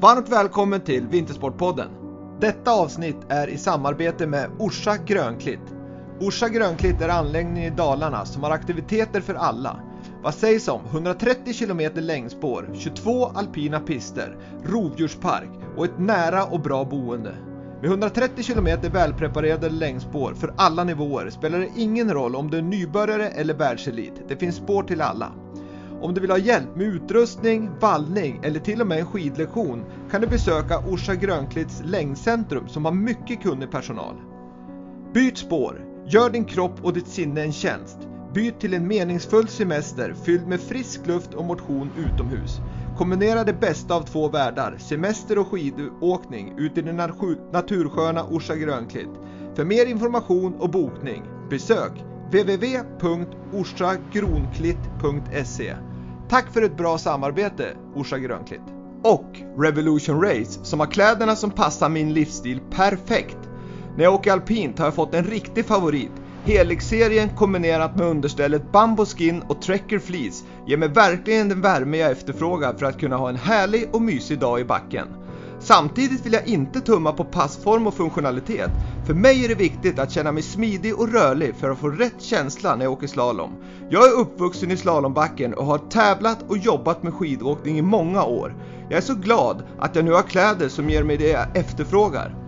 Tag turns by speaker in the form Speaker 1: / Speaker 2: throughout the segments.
Speaker 1: Varmt välkommen till Vintersportpodden. Detta avsnitt är i samarbete med Orsa Grönklitt. Orsa Grönklitt är anläggningen i Dalarna som har aktiviteter för alla. Vad sägs om 130 km längdspår, 22 alpina pister, rovdjurspark och ett nära och bra boende? Med 130 km välpreparerade längdspår för alla nivåer spelar det ingen roll om du är nybörjare eller världselit. Det finns spår till alla. Om du vill ha hjälp med utrustning, vallning eller till och med en skidlektion kan du besöka Orsa Grönklitts längdcentrum som har mycket kunnig personal. Byt spår, gör din kropp och ditt sinne en tjänst. Byt till en meningsfull semester fylld med frisk luft och motion utomhus. Kombinera det bästa av två världar, semester och skidåkning ut i den natursköna Orsa Grönklitt. För mer information och bokning, besök www.orsagronklitt.se Tack för ett bra samarbete Orsa Grönklitt. Och Revolution Race som har kläderna som passar min livsstil perfekt. När jag åker alpint har jag fått en riktig favorit. Helix-serien kombinerat med understället Bambo Skin och Trekker Fleece ger mig verkligen den värme jag efterfrågar för att kunna ha en härlig och mysig dag i backen. Samtidigt vill jag inte tumma på passform och funktionalitet. För mig är det viktigt att känna mig smidig och rörlig för att få rätt känsla när jag åker slalom. Jag är uppvuxen i slalombacken och har tävlat och jobbat med skidåkning i många år. Jag är så glad att jag nu har kläder som ger mig det jag efterfrågar.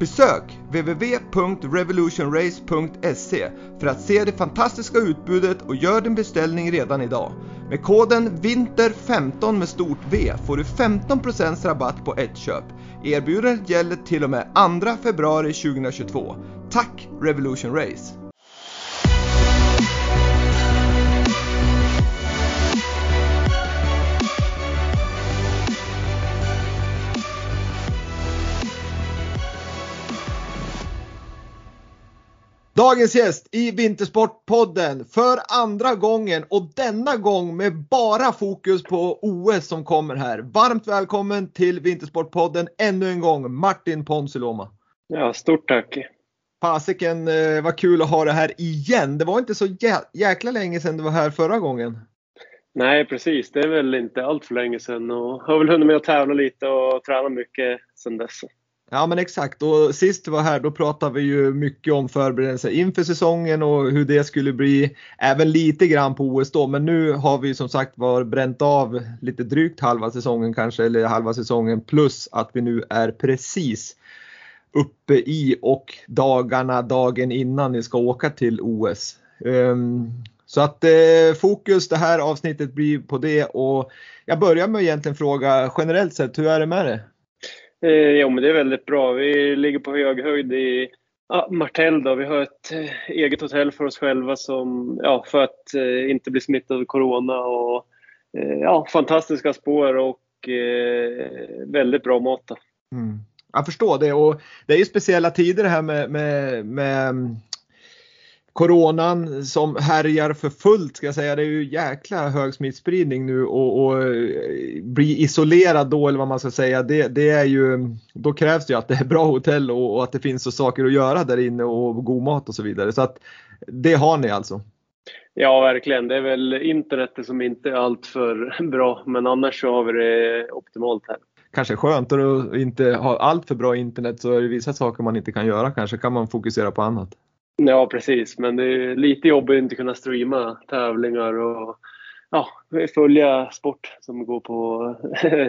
Speaker 1: Besök www.revolutionrace.se för att se det fantastiska utbudet och gör din beställning redan idag. Med koden VINTER15 med stort V får du 15% rabatt på ett köp. Erbjudandet gäller till och med 2 februari 2022. Tack Revolution Race! Dagens gäst i Vintersportpodden för andra gången och denna gång med bara fokus på OS som kommer här. Varmt välkommen till Vintersportpodden ännu en gång Martin Ponsiluoma.
Speaker 2: Ja, stort tack.
Speaker 1: Fasiken eh, vad kul att ha det här igen. Det var inte så jäkla länge sedan du var här förra gången.
Speaker 2: Nej, precis. Det är väl inte allt för länge sedan och har väl hunnit med att tävla lite och träna mycket sedan dess.
Speaker 1: Ja men exakt och sist du var här då pratade vi ju mycket om förberedelser inför säsongen och hur det skulle bli. Även lite grann på OS då men nu har vi som sagt var bränt av lite drygt halva säsongen kanske eller halva säsongen plus att vi nu är precis uppe i och dagarna dagen innan ni ska åka till OS. Um, ehm, så att eh, fokus det här avsnittet blir på det och jag börjar med att egentligen fråga generellt sett hur är det med det?
Speaker 2: Eh, jo, men det är väldigt bra. Vi ligger på hög höjd i ja, Martell. Då. Vi har ett eh, eget hotell för oss själva som, ja, för att eh, inte bli smittade av corona. Och, eh, ja, fantastiska spår och eh, väldigt bra mat.
Speaker 1: Mm. Jag förstår det och det är ju speciella tider det här med, med, med coronan som härjar för fullt ska jag säga. Det är ju jäkla hög smittspridning nu och, och eh, bli isolerad då eller vad man ska säga. Det, det, är ju, då krävs det ju att det är bra hotell och, och, att det finns så saker att göra där inne och god mat och så vidare. Så att det har ni alltså?
Speaker 2: Ja, verkligen. Det är väl internetet som inte är allt för bra, men annars så har vi det optimalt här
Speaker 1: kanske skönt att inte ha allt för bra internet så är det vissa saker man inte kan göra kanske kan man fokusera på annat.
Speaker 2: Ja, precis. Men det är lite jobbigt att inte kunna streama tävlingar och ja, följa sport som går på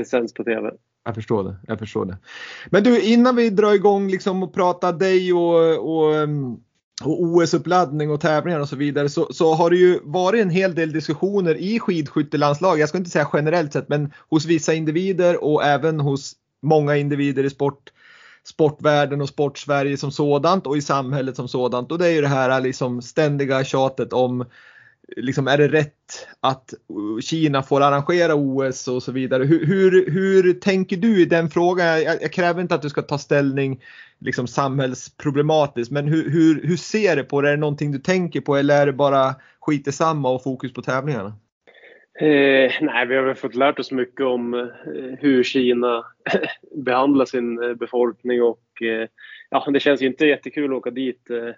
Speaker 2: sänds på TV.
Speaker 1: Jag förstår det. Jag förstår det. Men du, innan vi drar igång liksom och pratar dig och, och, mm, och OS-uppladdning och tävlingar och så vidare så, så har det ju varit en hel del diskussioner i skidskyttelandslag. Jag ska inte säga generellt sett, men hos vissa individer och även hos många individer i sport sportvärlden och sportsverige som sådant och i samhället som sådant. Och det är ju det här äh, liksom ständiga tjatet om liksom är det rätt att Kina får arrangera OS och så vidare? Hur, hur, hur tänker du i den frågan? Jag, jag, kräver inte att du ska ta ställning liksom samhällsproblematiskt, men hur, hur, hur ser du på det? Är det någonting du tänker på eller är det bara skit samma och fokus på tävlingarna?
Speaker 2: Eh, nej, vi har väl fått lärt oss mycket om eh, hur Kina behandlar sin eh, befolkning och eh, ja, det känns ju inte jättekul att åka dit. Eh,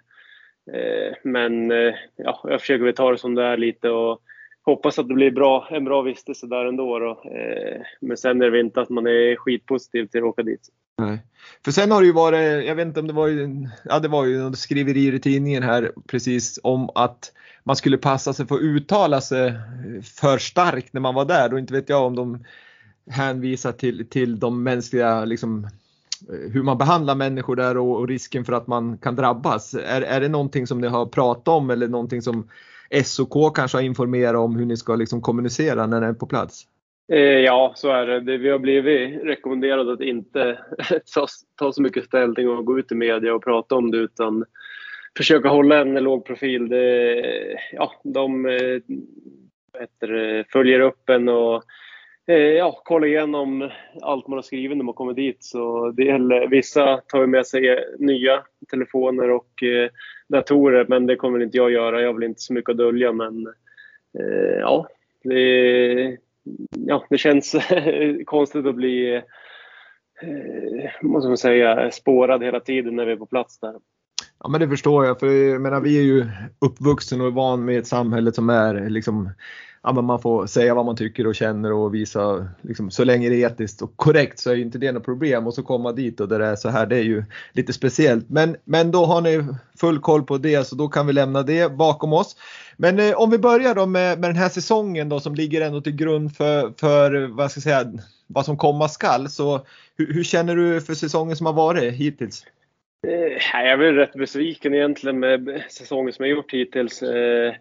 Speaker 2: Eh, men eh, ja, jag försöker väl ta det som det är lite och hoppas att det blir bra, en bra vistelse där ändå. Då. Eh, men sen är det inte att man är skitpositiv till att åka dit.
Speaker 1: Nej. För sen har det ju varit, jag vet inte om det var ju, ja det var ju något skriverier i tidningen här precis om att man skulle passa sig för att uttala sig för starkt när man var där och inte vet jag om de hänvisar till, till de mänskliga liksom, eh, hur man behandlar människor där och, och, risken för att man kan drabbas. Är, är det någonting som ni har pratat om eller någonting som SOK kanske har informerat om hur ni ska liksom kommunicera när ni är på plats?
Speaker 2: Eh, ja, så är det. Vi har blivit rekommenderade att inte ta, så mycket ställning och gå ut i media och prata om det utan försöka hålla en låg profil. Det, ja, de eh, heter, följer upp en och Eh, ja, kolla igenom allt man har skrivit när man kommer dit. Så det gäller, eh, vissa tar med sig eh, nya telefoner och eh, datorer, men det kommer inte jag göra. Jag vill inte så mycket att dölja, men eh, ja, det, ja, det känns konstigt att bli eh, måste man säga, spårad hela tiden när vi är på plats där.
Speaker 1: Ja men det förstår jag för jag menar, vi är ju uppvuxna och är van med ett samhälle som är liksom ja, men man får säga vad man tycker och känner och visa, liksom, så länge det är etiskt och korrekt så är inte det något problem och så komma dit och där det är så här, det är ju lite speciellt. Men, men då har ni full koll på det så då kan vi lämna det bakom oss. Men eh, om vi börjar då med, med den här säsongen då som ligger ändå till grund för, för vad ska jag säga, vad som komma skall. Så hur, hur känner du för säsongen som har varit hittills?
Speaker 2: Eh, jag är väl rätt besviken egentligen med säsongen som jag gjort hittills. Eh,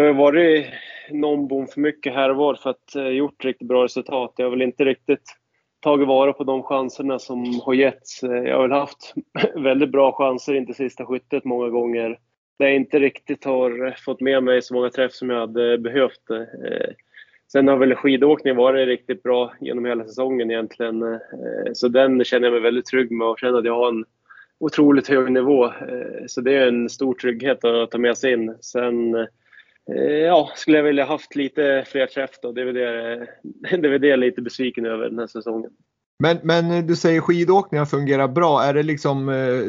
Speaker 2: det har varit någon bom för mycket här och var för att eh, gjort riktigt bra resultat. Jag har väl inte riktigt tagit vara på de chanserna som har getts. Eh, jag har väl haft väldigt bra chanser in till sista skyttet många gånger. Där jag inte riktigt har fått med mig så många träff som jag hade behövt. Eh, sen har väl skidåkningen varit riktigt bra genom hela säsongen egentligen. Eh, så den känner jag mig väldigt trygg med och känner att jag har en otroligt hög nivå. Så det är en stor trygghet att ta med sig in. Sen Eh, ja, skulle jag vilja haft lite fler träff då. Det är väl det, det, är det jag är lite besviken över den här säsongen.
Speaker 1: Men, men eh, du säger skidåkningen fungerar bra. Är det liksom, eh,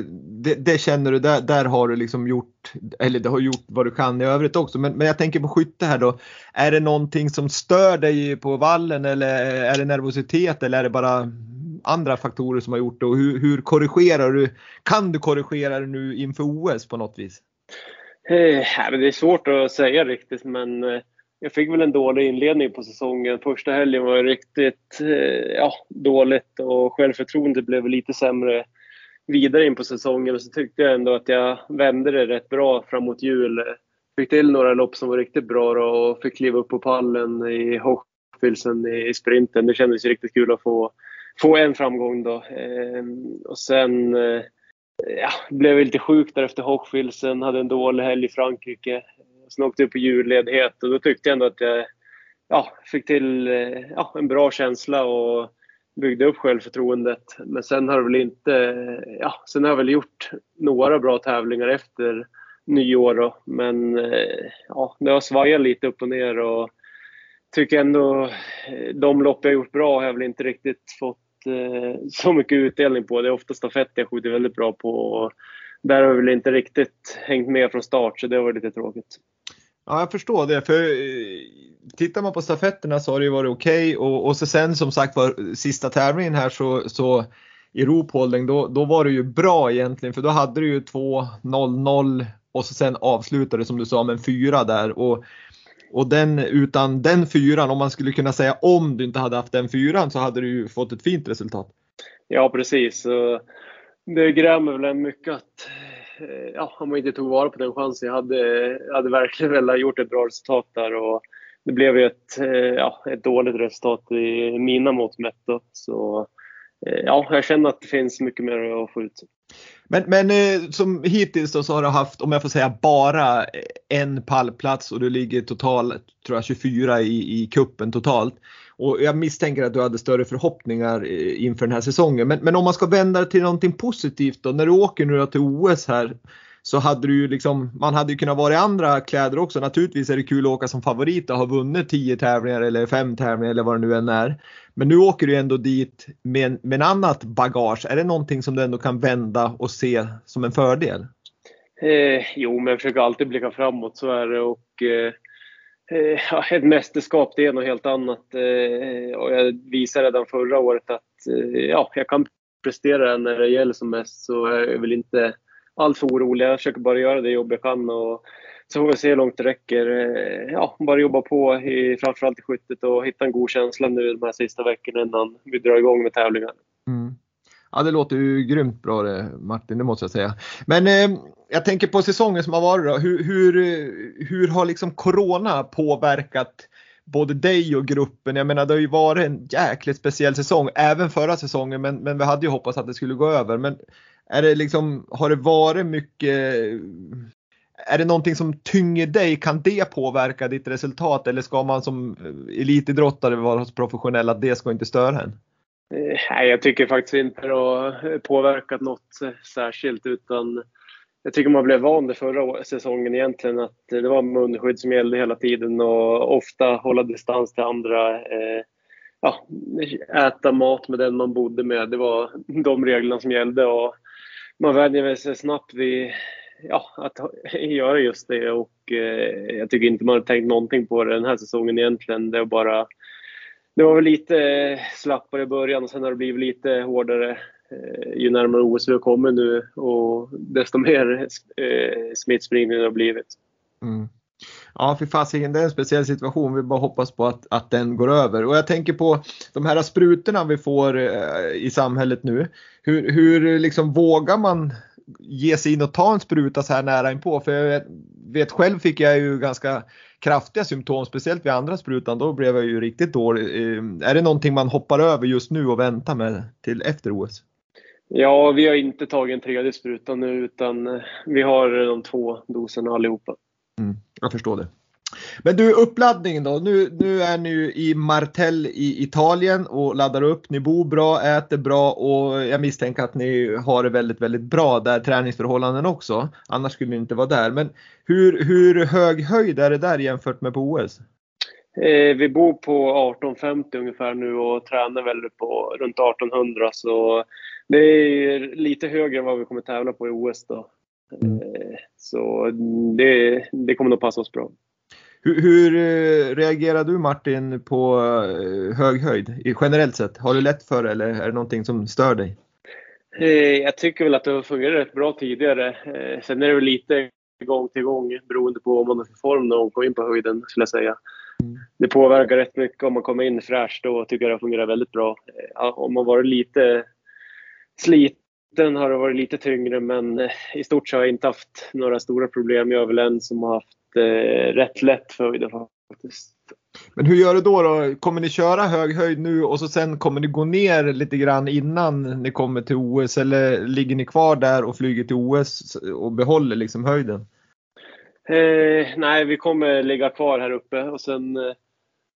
Speaker 1: det, det, känner du, där, där har du liksom gjort, eller du har gjort vad du kan i övrigt också. Men, men jag tänker på skytte här då. Är det någonting som stör dig på vallen eller är det nervositet eller är det bara andra faktorer som har gjort det? Och hur, hur korrigerar du? Kan du korrigera det nu inför OS på något vis?
Speaker 2: Eh, det är svårt att säga riktigt, men eh, jag fick väl en dålig inledning på säsongen. Första helgen var riktigt eh, ja, dåligt och självförtroendet blev lite sämre vidare in på säsongen. Och så tyckte jag ändå att jag vände det rätt bra framåt jul. Fick till några lopp som var riktigt bra då och fick kliva upp på pallen i Hochfilzen i sprinten. Det kändes riktigt kul att få, få en framgång då. Ehm, och sen eh, ja, blev lite sjuk där efter Hochfilzen, hade en dålig helg i Frankrike. Sen åkte jag på julledighet och då tyckte jag ändå att jag ja, fick till eh, ja, en bra känsla och byggde upp självförtroendet. Men sen har, väl inte, eh, ja, sen har jag väl gjort några bra tävlingar efter nyår. Då. Men eh, ja, det har svajat lite upp och ner och tycker ändå de lopp jag gjort bra har jag väl inte riktigt fått Eh, så mycket utdelning på. Det är ofta stafett jag skjuter väldigt bra på. Och där har vi väl inte riktigt hängt med från start så det har varit lite tråkigt.
Speaker 1: Ja, jag förstår det. För eh, tittar man på stafetterna så har det ju varit okej okay. och, och så sen som sagt var sista tävlingen här så, så i ropholding då, då var det ju bra egentligen för då hade du ju 2-0-0 och så sen avslutade som du sa med en fyra där. Och och den, utan den fyran, om man skulle kunna säga om du inte hade haft den fyran så hade du ju fått ett fint resultat.
Speaker 2: Ja precis. Det grämer väl en mycket att eh, ja, om man inte tog vara på den chansen. Jag hade, jag hade verkligen velat gjort ett bra resultat där. Och det blev ju ett, eh, ja, ett dåligt resultat i mina mått mätt. Så, Eh, ja, jag känner att det finns mycket mer att få ut.
Speaker 1: Men, men eh, som hittills då så har du haft, om jag får säga bara en pallplats och du ligger totalt, tror jag 24 i, i kuppen totalt. Och jag misstänker att du hade större förhoppningar eh, inför den här säsongen. Men, men om man ska vända det till någonting positivt då, när du åker nu till OS här så hade du liksom, man hade ju kunnat vara i andra kläder också. Naturligtvis är det kul att åka som favorit och ha vunnit 10 tävlingar eller 5 tävlingar eller vad det nu än är. Men nu åker du ändå dit med, med en annat bagage. Är det någonting som du ändå kan vända och se som en fördel?
Speaker 2: Eh, jo, men jag försöker alltid blicka framåt, så är det. Och, eh, eh, ett mästerskap, det är något helt annat. Eh, och jag visade redan förra året att eh, ja, jag kan prestera när det gäller som mest. Så jag vill inte alltför orolig. Jag försöker bara göra det jobb jag kan och så får vi se hur långt det räcker. Eh, ja, bara jobba på, i, framförallt i skyttet och hitta en god känsla nu de här sista veckorna innan vi drar igång med tävlingar. Mm.
Speaker 1: Ja, det låter ju grymt bra det Martin, det måste jag säga. Men eh, jag tänker på säsongen som har varit då. Hur, hur, eh, hur har liksom Corona påverkat både dig och gruppen. Jag menar det har ju varit en jäkligt speciell säsong, även förra säsongen, men, men vi hade ju hoppats att det skulle gå över. Men är det liksom, har det varit mycket är det någonting som tynger dig? Kan det påverka ditt resultat eller ska man som eh, elitidrottare vara så professionell att det ska inte störa en?
Speaker 2: Eh, nej, jag tycker faktiskt inte det har påverkat något eh, särskilt utan jag tycker man blev van det förra säsongen egentligen att det var munskydd som gällde hela tiden och ofta hålla distans till andra. Ja, äta mat med den man bodde med. Det var de reglerna som gällde och man vänjer sig snabbt vid ja, att göra just det och eh, jag tycker inte man har tänkt någonting på det den här säsongen egentligen. Det var bara det var väl lite slappare i början och sen har det blivit lite hårdare eh, ju närmare OS vi har kommit nu och desto mer eh, smittspridning det har blivit. Mm.
Speaker 1: Ja, för fasiken, det är en speciell situation. Vi bara hoppas på att, att den går över. Och jag tänker på de här sprutorna vi får eh, i samhället nu. Hur, hur liksom vågar man ge sig in och ta en spruta så här nära inpå? För jag vet, vet själv fick jag ju ganska kraftiga symptom, speciellt vid andra sprutan. Då blev jag ju riktigt dålig. Eh, är det någonting man hoppar över just nu och väntar med till efter OS?
Speaker 2: Ja, vi har inte tagit en tredje spruta nu utan eh, vi har de två doserna allihopa.
Speaker 1: Mm, jag förstår det. Men du, uppladdningen då. Nu, nu är ni ju i Martell i Italien och laddar upp. Ni bor bra, äter bra och jag misstänker att ni har det väldigt, väldigt bra där träningsförhållanden också. Annars skulle ni inte vara där. Men hur, hur hög höjd är det där jämfört med på OS?
Speaker 2: Eh, vi bor på 1850 ungefär nu och tränar väl på runt 1800 så det är lite högre än vad vi kommer tävla på i OS då. Mm. Eh, så det, det kommer nog passa oss bra.
Speaker 1: Hur, hur eh, reagerar du Martin på eh, hög höjd generellt sett? Har du lätt för det eller är det någonting som stör dig?
Speaker 2: Jag tycker väl att det har fungerat rätt bra tidigare. Sen är det väl lite gång till gång beroende på om man har för form när man kommer in på höjden skulle jag säga. Mm. Det påverkar rätt mycket om man kommer in fräscht då tycker jag det fungerar väldigt bra. Om man varit lite sliten den har varit lite tyngre men eh, i stort så har jag inte haft några stora problem. Jag är väl en som har haft eh, rätt lätt för höjden faktiskt.
Speaker 1: Men hur gör du då, då? Kommer ni köra hög höjd nu och så sen kommer ni gå ner lite grann innan ni kommer till OS eller ligger ni kvar där och flyger till OS och behåller liksom höjden?
Speaker 2: Eh, nej, vi kommer ligga kvar här uppe och sen eh,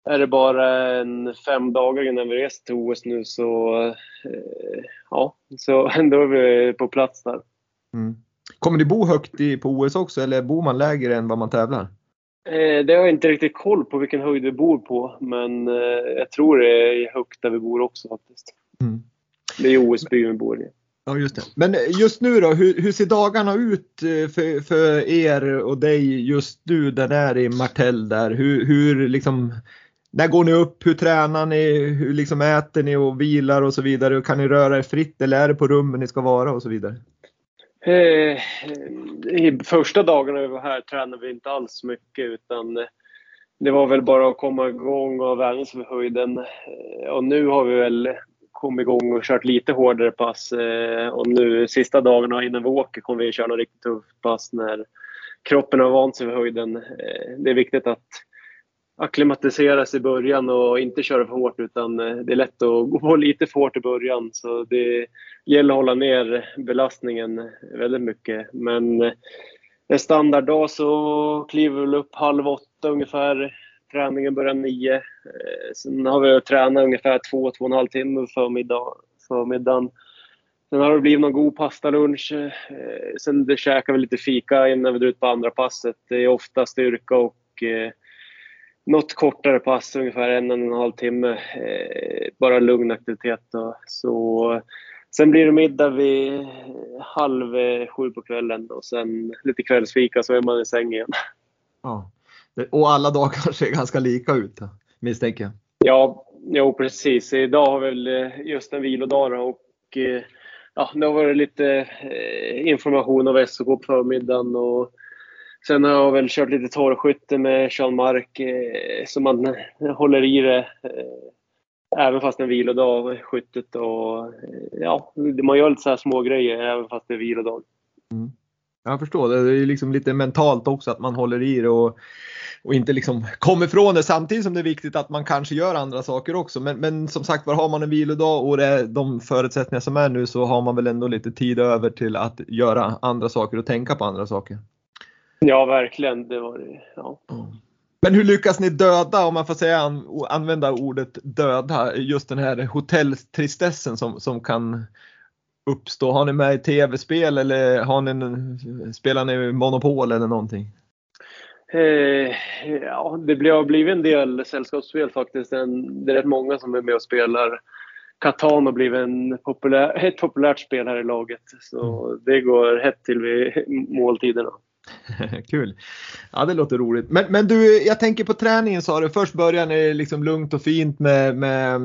Speaker 2: är det bara en fem dagar innan vi reser till OS nu så, eh, ja, så då är vi på plats där.
Speaker 1: Mm. Kommer ni bo högt i, på OS också eller bor man lägre än vad man tävlar?
Speaker 2: Eh, det har jag inte riktigt koll på vilken höjd vi bor på men eh, jag tror det är högt där vi bor också faktiskt. Mm. Det är OS-byn vi bor i.
Speaker 1: Ja, just det. Men just nu då, hur, hur, ser dagarna ut eh, för, för er och dig just nu där är i Martell där? Hur, hur liksom när går ni upp? Hur tränar ni? Hur liksom äter ni och vilar och så vidare? Kan ni röra er fritt eller är det på rummen ni ska vara och så vidare?
Speaker 2: Eh, I första dagarna vi var här tränade vi inte alls mycket utan det var väl bara att komma igång och vänja sig vid höjden. Eh, och nu har vi väl kommit igång och kört lite hårdare pass. Eh, och nu sista dagarna innan vi åker kommer vi köra något riktigt tufft pass när kroppen har vant sig vid höjden. Eh, det är viktigt att akklimatiseras i början och inte köra för hårt utan eh, det är lätt att gå på lite för hårt i början. Så det gäller att hålla ner belastningen väldigt mycket. Men eh, en standarddag så kliver vi upp halv åtta ungefär. Träningen börjar nio. Eh, sen har vi tränat ungefär två, två och en halv timme på förmiddag, förmiddagen. Sen har det blivit någon god pastalunch. Sen käkar vi lite fika innan vi drar ut på andra passet. Det är ofta styrka och något kortare pass, ungefär en, och en halv timme. Eh, bara lugn aktivitet. Då. Så, sen blir det middag vid halv eh, sju på kvällen och sen lite kvällsfika så är man i säng igen.
Speaker 1: Ja. Och alla dagar ser ganska lika ut misstänker jag.
Speaker 2: Ja, jo, precis. Idag har vi väl eh, just en vilodag och ja, det har varit lite information av SOK på förmiddagen och Sen har jag väl kört lite torrskytte med Sean Mark eh, så man håller i det eh, även fast det är vilodag, skyttet och eh, ja, man gör lite så här små grejer även fast det är vilodag.
Speaker 1: Mm. Jag förstår, det är liksom lite mentalt också att man håller i det och, och inte liksom kommer ifrån det samtidigt som det är viktigt att man kanske gör andra saker också. Men, men som sagt var har man en vilodag och det är de förutsättningar som är nu så har man väl ändå lite tid över till att göra andra saker och tänka på andra saker.
Speaker 2: Ja, verkligen. Det var det. Ja.
Speaker 1: Men hur lyckas ni döda, om man får säga, använda ordet döda, just den här hotelltristessen som, som kan uppstå? Har ni med i tv-spel eller har ni, spelar ni Monopol eller någonting?
Speaker 2: Eh, ja, det har blivit en del sällskapsspel faktiskt. Det är rätt många som är med och spelar. Catan har blivit en populär, ett populärt spel här i laget. Så mm. det går hett till vid måltiderna.
Speaker 1: Kul! Ja, det låter roligt. Men, men du, jag tänker på träningen sa du. Först börjar ni liksom lugnt och fint med, med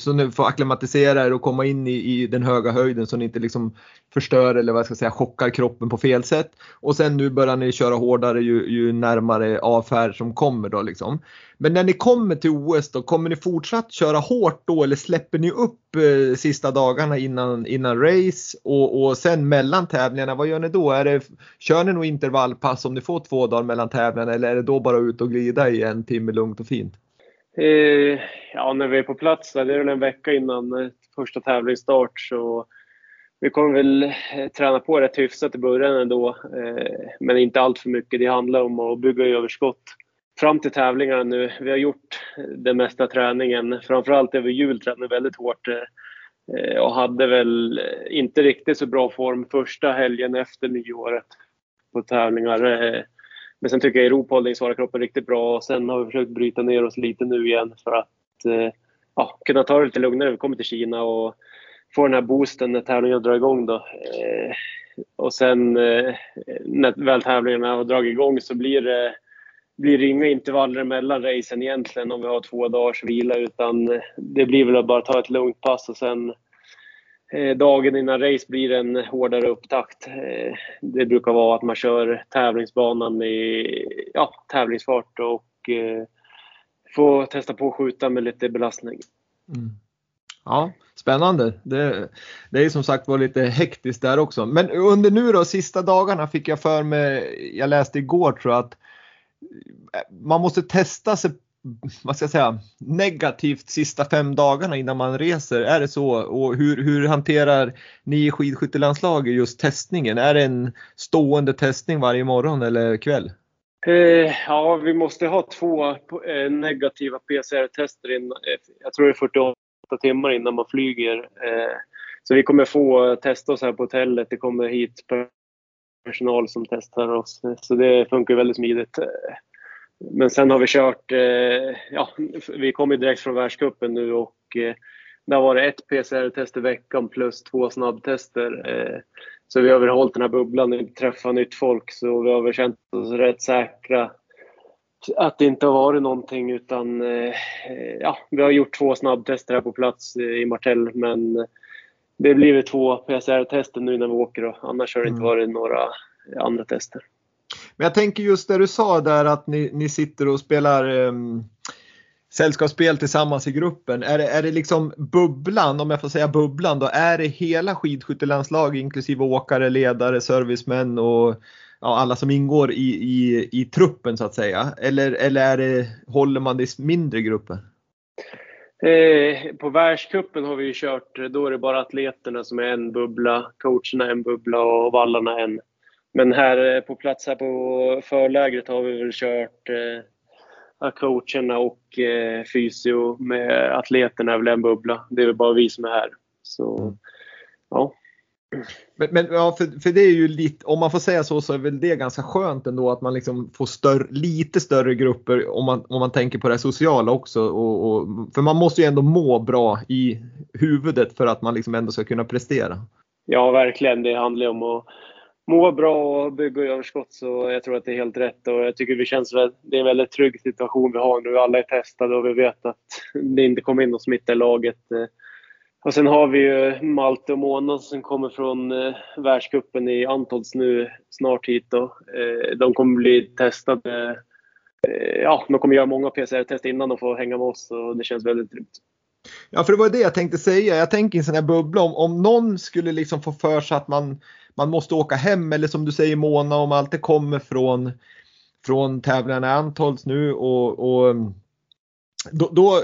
Speaker 1: så ni får acklimatisera er och komma in i, i, den höga höjden så ni inte liksom förstör eller vad jag ska säga chockar kroppen på fel sätt. Och sen nu börjar ni köra hårdare ju, ju närmare avfärd som kommer då liksom. Men när ni kommer till OS då, kommer ni fortsatt köra hårt då eller släpper ni upp eh, sista dagarna innan, innan race och, och sen mellan tävlingarna, vad gör ni då? Är det, kör ni nog intervallpass om ni får två dagar mellan tävlingarna eller är det då bara ut och glida i en timme lugnt och fint?
Speaker 2: Eh, ja, när vi är på plats, det är väl en vecka innan eh, första tävlingsstart så vi kommer väl eh, träna på rätt hyfsat i början ändå, eh, men inte allt för mycket. Det handlar om att bygga överskott fram till tävlingarna nu. Vi har gjort den mesta träningen. Framförallt över jul tränade väldigt hårt eh, och hade väl inte riktigt så bra form första helgen efter nyåret på tävlingar. Eh, men sen tycker jag Europahållning svarar kroppen riktigt bra och sen har vi försökt bryta ner oss lite nu igen för att eh, ja, kunna ta det lite lugnare. Vi kommer till Kina och få den här boosten när tävlingen drar igång. Då. Eh, och sen eh, när väl tävlingarna har dragit igång så blir det blir det inga intervaller mellan racen egentligen om vi har två dagars vila utan det blir väl att bara ta ett lugnt pass och sen eh, dagen innan race blir en hårdare upptakt. Eh, det brukar vara att man kör tävlingsbanan i ja, tävlingsfart och eh, får testa på att skjuta med lite belastning. Mm.
Speaker 1: Ja, spännande. Det, det är som sagt var lite hektiskt där också. Men under nu då sista dagarna fick jag för mig, jag läste igår tror jag att man måste testa sig vad ska jag säga, negativt sista fem dagarna innan man reser. Är det så? Och hur, hur hanterar ni i skidskyttelandslaget just testningen? Är det en stående testning varje morgon eller kväll?
Speaker 2: Eh, ja, vi måste ha två eh, negativa PCR-tester eh, jag tror det är 48 timmar innan man flyger. Eh, så vi kommer få testa oss här på hotellet. Det kommer hit personal som testar oss. Så det funkar väldigt smidigt. Men sen har vi kört, eh, ja, vi kommer direkt från världscupen nu och eh, det har varit ett PCR-test i veckan plus två snabbtester. Eh, så vi har väl hållit den här bubblan, vi träffar nytt folk så vi har väl känt oss rätt säkra att det inte har varit någonting utan eh, ja, vi har gjort två snabbtester här på plats i Martell men det blir två PCR-tester nu när vi åker och annars har det inte mm. varit några andra tester.
Speaker 1: Men jag tänker just det du sa där att ni, ni sitter och spelar um, sällskapsspel tillsammans i gruppen. Är det, är det liksom bubblan, om jag får säga bubblan då, är det hela skidskyttelandslag inklusive åkare, ledare, servicemän och ja, alla som ingår i, i, i truppen så att säga? Eller, eller är det, håller man det i mindre grupper?
Speaker 2: Eh, på världscupen har vi ju kört, då är det bara atleterna som är en bubbla, coacherna en bubbla och vallarna en. Men här på plats här på förlägret har vi väl kört eh, coacherna och eh, fysio med atleterna är väl en bubbla. Det är väl bara vi som är här. Så, mm. ja.
Speaker 1: Men, men ja, för, för det är ju lite, om man får säga så, så är väl det ganska skönt ändå att man liksom får större, lite större grupper om man, om man tänker på det sociala också. Och, och, för man måste ju ändå må bra i huvudet för att man liksom ändå ska kunna prestera.
Speaker 2: Ja, verkligen. Det handlar om att må bra och bygga överskott så jag tror att det är helt rätt och jag tycker det känns det är en väldigt trygg situation vi har nu. Alla är testade och vi vet att det inte kommer in någon smitta i laget. Och sen har vi ju Malte och Mona som kommer från eh, världscupen i Antols nu snart hit. Då. Eh, de kommer bli testade. Eh, ja, de kommer göra många PCR-test innan de får hänga med oss och det känns väldigt grymt.
Speaker 1: Ja, för det var det jag tänkte säga. Jag tänker i en sån här bubbla om, om någon skulle liksom få för sig att man, man måste åka hem eller som du säger Mona om allt det kommer från, från tävlingarna i Antols nu och, och då, då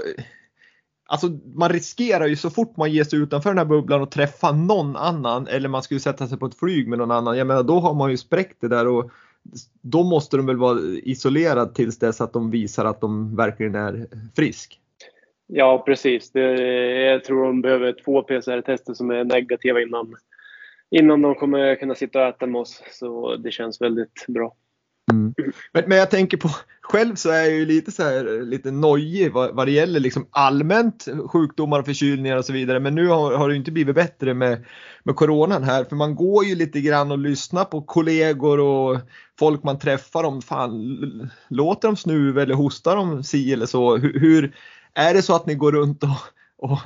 Speaker 1: Alltså man riskerar ju så fort man ger sig utanför den här bubblan och träffa någon annan eller man skulle sätta sig på ett flyg med någon annan. Jag menar då har man ju spräckt det där och då måste de väl vara isolerade tills dess att de visar att de verkligen är frisk.
Speaker 2: Ja precis. Det, jag tror de behöver två PCR-tester som är negativa innan, innan de kommer kunna sitta och äta med oss. Så det känns väldigt bra.
Speaker 1: Mm. Men, men, jag tänker på, själv så är jag ju lite så här, lite nojig vad, vad det gäller liksom allmänt sjukdomar och förkylningar och så vidare. Men nu har, har det inte blivit bättre med, med coronan här för man går ju lite grann och lyssnar på kollegor och folk man träffar om fan låter de snuva eller hostar de si eller så. Hur, hur, är det så att ni går runt och, och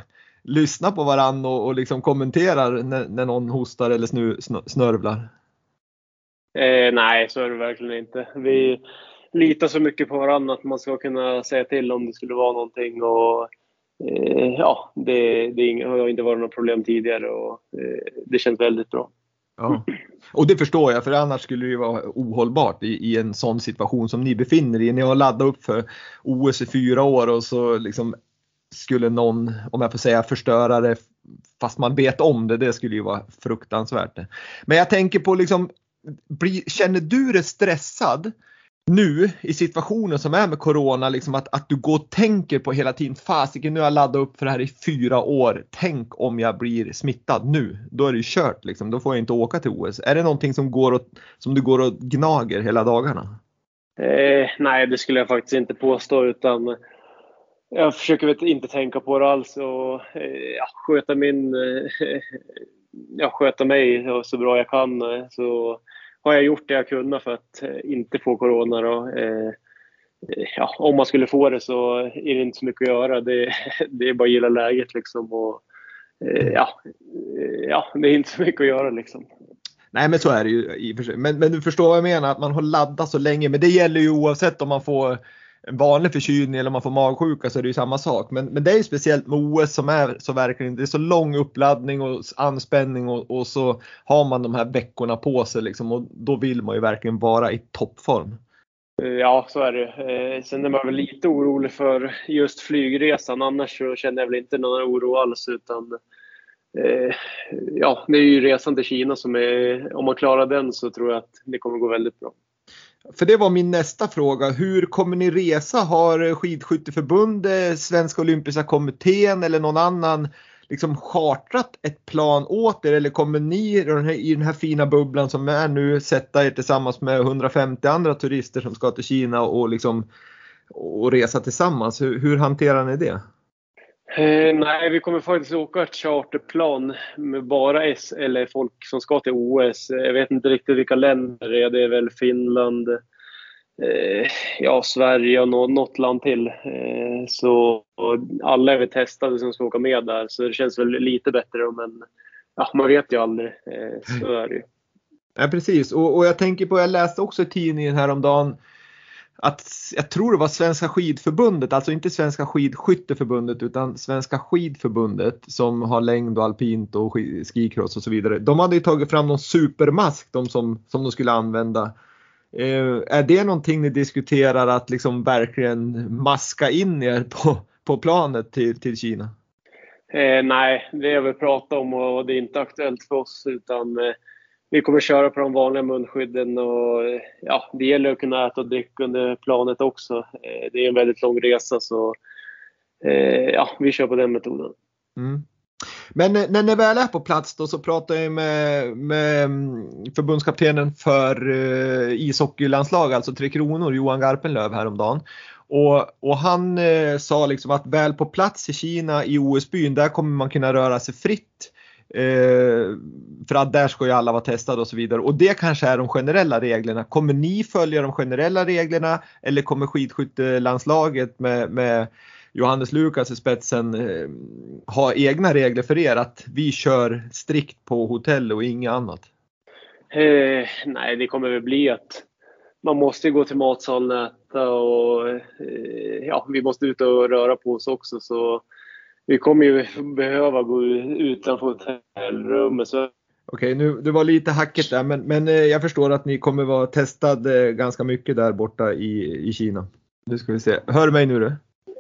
Speaker 1: lyssnar på varandra och, och liksom kommenterar när, när någon hostar eller snu, snörvlar?
Speaker 2: Eh, nej, så är det verkligen inte. Vi litar så mycket på varandra att man ska kunna säga till om det skulle vara någonting. Och, eh, ja, det, det har inte varit något problem tidigare och eh, det känns väldigt bra.
Speaker 1: Ja. Och det förstår jag för annars skulle det ju vara ohållbart i, i en sån situation som ni befinner er i. Ni har laddat upp för OS i fyra år och så liksom skulle någon, om jag får säga förstöra det fast man vet om det, det skulle ju vara fruktansvärt. Men jag tänker på liksom blir, känner du dig stressad nu i situationen som är med Corona, liksom att, att du går och tänker på hela tiden, fasiken nu har jag laddat upp för det här i fyra år, tänk om jag blir smittad nu, då är det ju kört liksom, då får jag inte åka till OS. Är det någonting som, går och, som du går och gnager hela dagarna?
Speaker 2: Eh, nej, det skulle jag faktiskt inte påstå utan jag försöker inte tänka på det alls och eh, sköta min eh, ja, sköta mig så bra jag kan eh, så har jag gjort det jag kunnat för att eh, inte få corona. Då. Eh, eh, ja, om man skulle få det så är det inte så mycket att göra. Det, det är bara att gilla läget liksom. Och, eh, ja, ja, det är inte så mycket att göra liksom.
Speaker 1: Nej men så är det ju i och för sig. Men, men du förstår vad jag menar, att man har laddat så länge. Men det gäller ju oavsett om man får en vanlig förkylning eller man får magsjuka så är det ju samma sak. Men, men det är ju speciellt med OS som är så verkligen, det är så lång uppladdning och anspänning och, och så har man de här veckorna på sig liksom och då vill man ju verkligen vara i toppform.
Speaker 2: Eh, ja, så är det. Eh, sen är man väl lite orolig för just flygresan. Annars så känner jag väl inte någon oro alls. Utan, eh, ja, det är ju resan till Kina som är... Om man klarar den så tror jag att det kommer gå väldigt bra.
Speaker 1: För det var min nästa fråga. Hur kommer ni resa? Har Skidskytteförbundet, Svenska Olympiska Kommittén eller någon annan liksom chartrat ett plan åt er eller kommer ni i den här fina bubblan som är nu sätta er tillsammans med 150 andra turister som ska till Kina och liksom och resa tillsammans? Hur, hur hanterar ni det?
Speaker 2: Eh, nej, vi kommer faktiskt åka ett charterplan med bara S eller folk som ska till OS. Jag vet inte riktigt vilka länder det är. Det är väl Finland, eh, ja, Sverige och något land till. Eh, så alla är vi testade som ska åka med där, så det känns väl lite bättre. Men ja, man vet ju aldrig. Eh, så är det ju.
Speaker 1: Ja, precis. Och, och jag tänker på, jag läste också i tidningen häromdagen att jag tror det var Svenska skidförbundet, alltså inte Svenska skidskytteförbundet utan Svenska skidförbundet som har längd och alpint och skikross och så vidare. De hade ju tagit fram någon supermask de som, som de skulle använda. Eh, är det någonting ni diskuterar att liksom verkligen maska in er på, på planet till, till Kina?
Speaker 2: Eh, nej, det har vi pratat om och det är inte aktuellt för oss utan eh, vi kommer köra på de vanliga munskydden och ja, det gäller att kunna äta och dricka under planet också. Eh, det är en väldigt lång resa så eh, ja, vi kör på den metoden.
Speaker 1: Mm. Men eh, när ni väl är på plats då så pratar jag med, med mm, förbundskaptenen för uh, ishockeylandslag, alltså Tre Kronor, Johan Garpenlöv häromdagen. Och, och han eh, sa liksom att väl på plats i Kina i OS-byn, där kommer man kunna röra sig fritt. Eh, för att där ska ju alla vara testade och så vidare. Och det kanske är de generella reglerna. Kommer ni följa de generella reglerna eller kommer skidskyttelandslaget med, med Johannes Lukas i spetsen eh, ha egna regler för er? Att vi kör strikt på hotell och inget annat?
Speaker 2: Eh, nej, det kommer väl bli att man måste gå till matsalen och äta och eh, ja, vi måste ut och röra på oss också. Så vi kommer ju behöva gå utanför hotellrummet. Så...
Speaker 1: Okej, nu, det var lite hackigt där men, men eh, jag förstår att ni kommer vara testade ganska mycket där borta i, i Kina. Nu ska vi se. Hör mig nu du?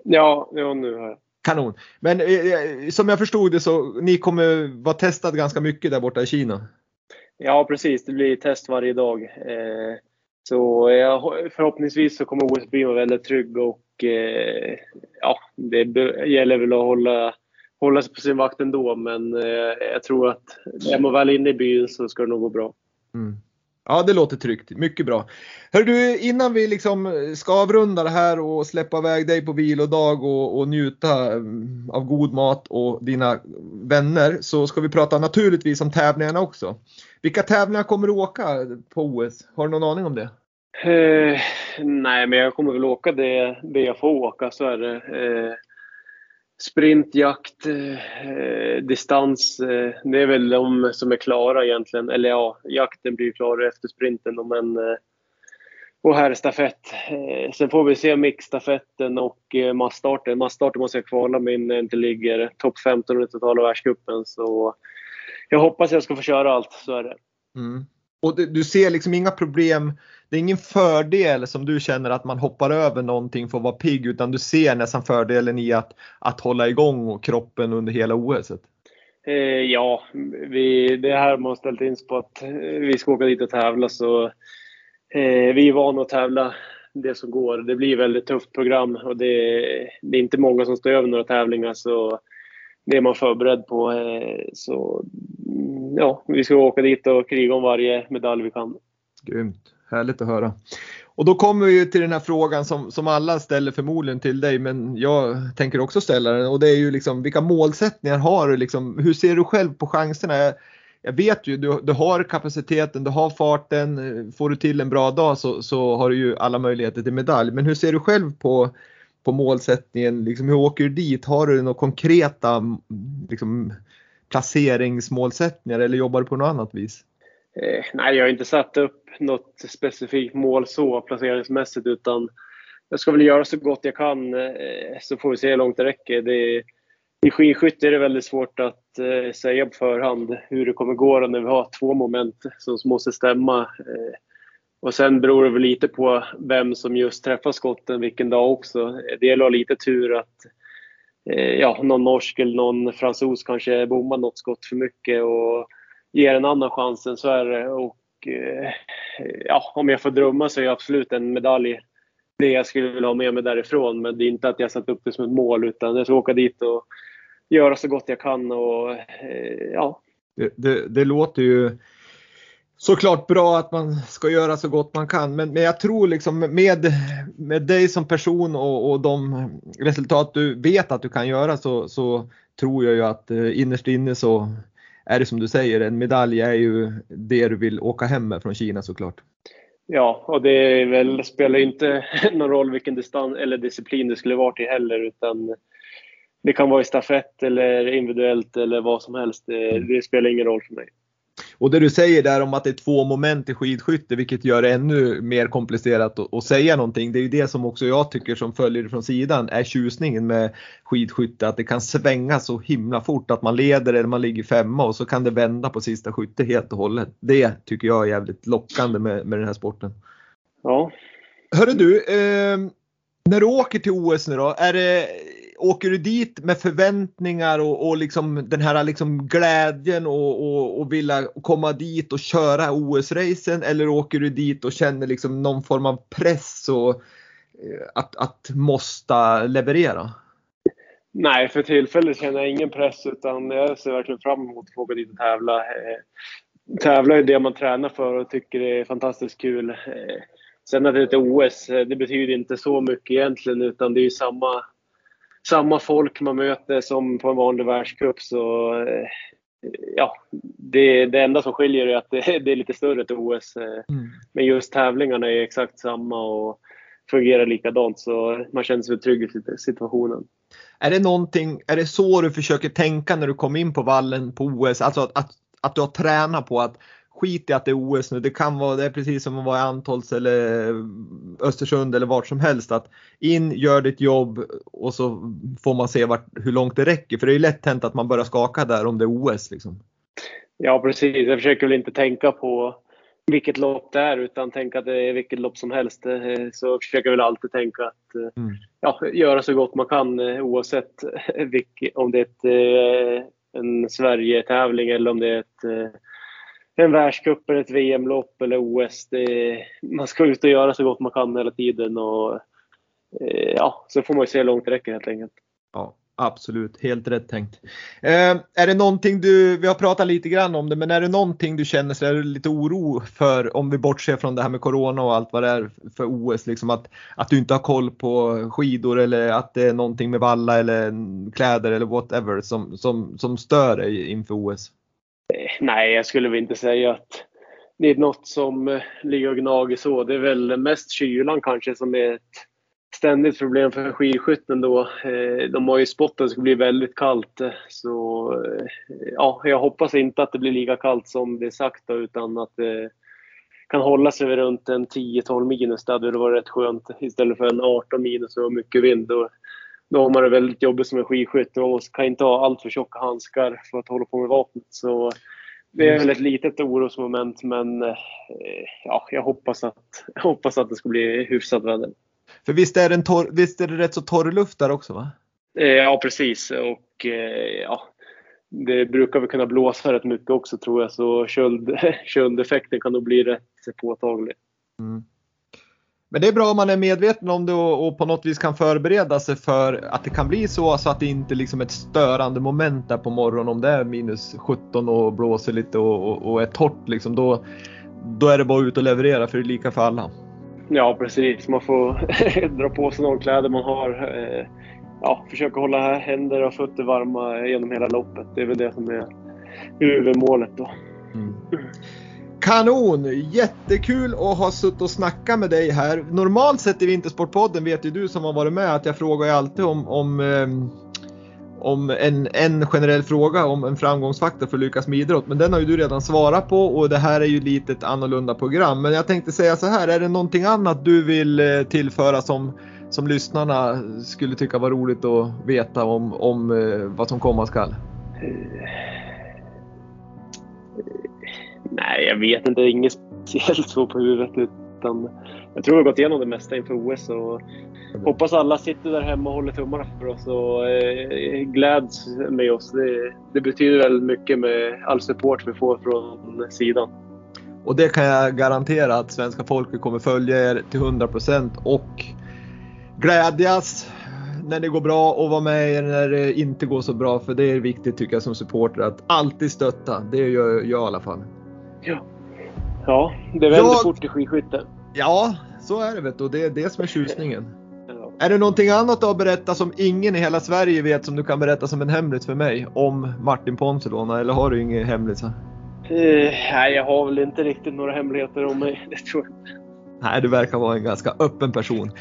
Speaker 2: Ja, ja nu hör jag.
Speaker 1: Kanon. Men eh, eh, som jag förstod det så ni kommer vara testade ganska mycket där borta i Kina?
Speaker 2: Ja precis, det blir test varje dag. Eh, så jag, förhoppningsvis så kommer OS bli väldigt trygg och eh, ja, det gäller väl att hålla, hålla sig på sin vakt ändå. Men eh, jag tror att är man väl inne i byn så ska det nog gå bra.
Speaker 1: Mm. Ja, det låter tryggt. Mycket bra. Hör du, innan vi liksom eh, ska avrunda det här och släppa iväg dig på vilodag och, och njuta mm, av god mat och dina vänner så ska vi prata naturligtvis om tävlingarna också. Vilka tävlingar kommer du åka på OS? Har du någon aning om det?
Speaker 2: Eh, nej, men jag kommer väl åka det, det jag får åka, så är det. Eh, sprint, jakt, eh, eh, distans. Eh, det är väl de som är klara egentligen. Eller ja, jakten blir klar efter sprinten. Men, eh, och här är stafett. Eh, sen får vi se mixstafetten och eh, massstarten. Massstarten måste jag kvala min när jag inte ligger topp 15 i totala världscupen. Så jag hoppas jag ska få köra allt, så är det.
Speaker 1: Mm. Och du ser liksom inga problem, det är ingen fördel som du känner att man hoppar över någonting för att vara pigg utan du ser nästan fördelen i att, att hålla igång kroppen under hela OS?
Speaker 2: Eh, ja, vi, det här man har ställt in på att vi ska åka dit och tävla så eh, vi är vana att tävla det som går. Det blir väldigt tufft program och det, det är inte många som står över några tävlingar så det är man förberedd på. Eh, så mm, ja, vi ska åka dit och kriga om varje medalj vi kan.
Speaker 1: Grymt, härligt att höra. Och då kommer vi till den här frågan som, som alla ställer förmodligen till dig, men jag tänker också ställa den och det är ju liksom vilka målsättningar har du liksom? Hur ser du själv på chanserna? Jag, jag vet ju, du, du har kapaciteten, du har farten, får du till en bra dag så, så har du ju alla möjligheter till medalj. Men hur ser du själv på på målsättningen? Liksom, hur åker du dit? Har du några konkreta liksom, placeringsmålsättningar eller jobbar du på något annat vis?
Speaker 2: Eh, nej, jag har inte satt upp något specifikt mål så placeringsmässigt utan jag ska väl göra så gott jag kan eh, så får vi se hur långt det räcker. Det, I skidskytte är det väldigt svårt att eh, säga på förhand hur det kommer gå när vi har två moment som måste stämma. Eh, och sen beror det väl lite på vem som just träffar skotten vilken dag också. Eh, det gäller att ha lite tur att eh, ja, någon norsk eller någon fransos kanske bommar något skott för mycket och ger en annan chansen. Så är det. Och, eh, ja, om jag får drömma så är absolut en medalj det jag skulle vilja ha med mig därifrån. Men det är inte att jag satt upp det som ett mål utan jag ska åka dit och göra så gott jag kan. Och, eh, ja.
Speaker 1: Det, det, det låter ju såklart bra att man ska göra så gott man kan. Men, men jag tror liksom med, med dig som person och, och de resultat du vet att du kan göra så, så tror jag ju att eh, innerst inne så är det som du säger, en medalj är ju det du vill åka hem med från Kina såklart.
Speaker 2: Ja, och det väl, spelar inte någon roll vilken distans eller disciplin det skulle varit i heller utan det kan vara i stafett eller individuellt eller vad som helst. Det, det spelar ingen roll för mig.
Speaker 1: Och det du säger där om att det är två moment i skidskytte vilket gör det ännu mer komplicerat att, att säga någonting. Det är ju det som också jag tycker som följer från sidan är tjusningen med skidskytte. Att det kan svänga så himla fort att man leder eller man ligger femma och så kan det vända på sista skytte helt och hållet. Det tycker jag är jävligt lockande med, med den här sporten.
Speaker 2: Ja.
Speaker 1: Hörru du, eh, när du åker till OS nu då, är det åker du dit med förväntningar och, och liksom den här liksom glädjen och, och, och vilja komma dit och köra OS-racen eller åker du dit och känner liksom någon form av press och eh, att, att måste leverera?
Speaker 2: Nej, för tillfället känner jag ingen press utan jag ser verkligen fram emot att få åka dit och tävla. Eh, tävla är det man tränar för och tycker det är fantastiskt kul. Eh, sen att det är ett OS, det betyder inte så mycket egentligen utan det är ju samma samma folk man möter som på en vanlig världscup. Så eh, ja, det, det enda som skiljer är att det, det är lite större till OS. Eh. Mm. Men just tävlingarna är exakt samma och fungerar likadant så man känner sig trygg i situationen.
Speaker 1: Är det någonting, är det så du försöker tänka när du kom in på vallen på OS? Alltså att, att, att du har tränat på att skit i att det är OS nu. Det kan vara, det är precis som att vara i Antholts eller Östersund eller vart som helst. Att in, gör ditt jobb och så får man se vart, hur långt det räcker. För det är ju lätt hänt att man börjar skaka där om det är OS. Liksom.
Speaker 2: Ja precis, jag försöker väl inte tänka på vilket lopp det är utan tänka att det är vilket lopp som helst. Eh, så försöker jag väl alltid tänka att eh, mm. ja, göra så gott man kan eh, oavsett om det är ett, en Sverige-tävling eller om det är ett en världscup eller ett VM-lopp eller OS. Det, man ska ut och göra så gott man kan hela tiden och eh, ja, så får man ju se hur långt det räcker helt enkelt.
Speaker 1: Ja, absolut, helt rätt tänkt. Eh, är det någonting du, vi har pratat lite grann om det, men är det någonting du känner så är lite oro för om vi bortser från det här med Corona och allt vad det är för OS, liksom att, att du inte har koll på skidor eller att det är någonting med valla eller kläder eller whatever som, som, som stör dig inför OS?
Speaker 2: Eh, nej, jag skulle väl inte säga att det är något som eh, ligger och gnager så. Det är väl mest kylan kanske som är ett ständigt problem för skidskytten då. Eh, de har ju spått att det ska bli väldigt kallt. Så ja, jag hoppas inte att det blir lika kallt som det är sagt då, utan att det kan hålla sig runt en 10-12 minus. Det hade varit rätt skönt istället för en 18 minus och mycket vind. Då då har man det väldigt jobbigt som en skidskytt. Man kan inte ha allt för tjocka handskar för att hålla på med vapnet. Så det är väl ett litet orosmoment men eh, ja, jag hoppas att, jag hoppas att det ska bli hyfsat väder.
Speaker 1: För visst är, det torr, visst är det rätt så torr luft där också va?
Speaker 2: Eh, ja precis och eh, ja, det brukar väl kunna blåsa rätt mycket också tror jag så köld, köldeffekten kan nog bli rätt påtaglig. Mm.
Speaker 1: Men det är bra om man är medveten om det och, och, på något vis kan förbereda sig för att det kan bli så, så att det inte liksom är ett störande moment där på morgonen om det är minus 17 och blåser lite och, och, och är torrt. Liksom, då, då är det bara ut och leverera för det är lika för alla.
Speaker 2: Ja precis, man får dra på sig de kläder man har. Eh, ja, försöka hålla händer och fötter varma genom hela loppet. Det är väl det som är huvudmålet då. Mm.
Speaker 1: Kanon! Jättekul att ha suttit och snackat med dig här. Normalt sett i Vintersportpodden vet ju du som har varit med att jag frågar ju alltid om, om, ehm, om en, en generell fråga om en framgångsfaktor för att lyckas med idrott. Men den har ju du redan svarat på och det här är ju lite ett annorlunda program. Men jag tänkte säga så här, är det någonting annat du vill eh, tillföra som, som lyssnarna skulle tycka var roligt att veta om, om eh, vad som komma skall?
Speaker 2: Eh, Nej, jag vet inte. Inget speciellt så på huvudet. Utan jag tror vi har gått igenom det mesta inför OS. Och hoppas alla sitter där hemma och håller tummarna för oss och eh, gläds med oss. Det, det betyder väldigt mycket med all support vi får från sidan.
Speaker 1: Och det kan jag garantera att svenska folket kommer följa er till 100% och glädjas när det går bra och vara med er när det inte går så bra. För det är viktigt tycker jag som supporter att alltid stötta. Det gör jag i alla fall.
Speaker 2: Ja, ja det vänder jag... fort i skidskytte.
Speaker 1: Ja, så är det vet du. Det är det som är tjusningen. Ja. Är det någonting annat du har berättat som ingen i hela Sverige vet som du kan berätta som en hemlis för mig om Martin Ponsiluona eller har du inga hemlisar?
Speaker 2: Uh, nej, jag har väl inte riktigt några hemligheter om mig. Det tror jag
Speaker 1: Nej, du verkar vara en ganska öppen person.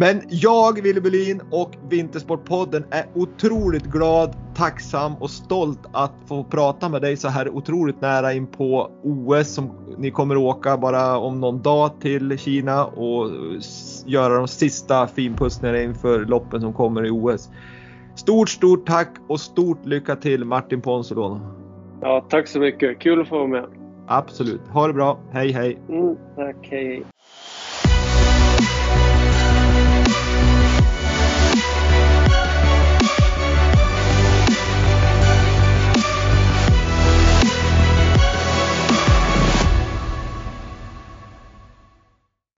Speaker 1: Men jag, Wille Berlin och Vintersportpodden är otroligt glad, tacksam och stolt att få prata med dig så här otroligt nära in på OS som ni kommer åka bara om någon dag till Kina och göra de sista finpussningarna inför loppen som kommer i OS. Stort, stort tack och stort lycka till Martin Ponsolon.
Speaker 2: Ja, tack så mycket. Kul att få vara med.
Speaker 1: Absolut. Ha det bra. Hej, hej.
Speaker 2: Mm, tack. Hej, hej.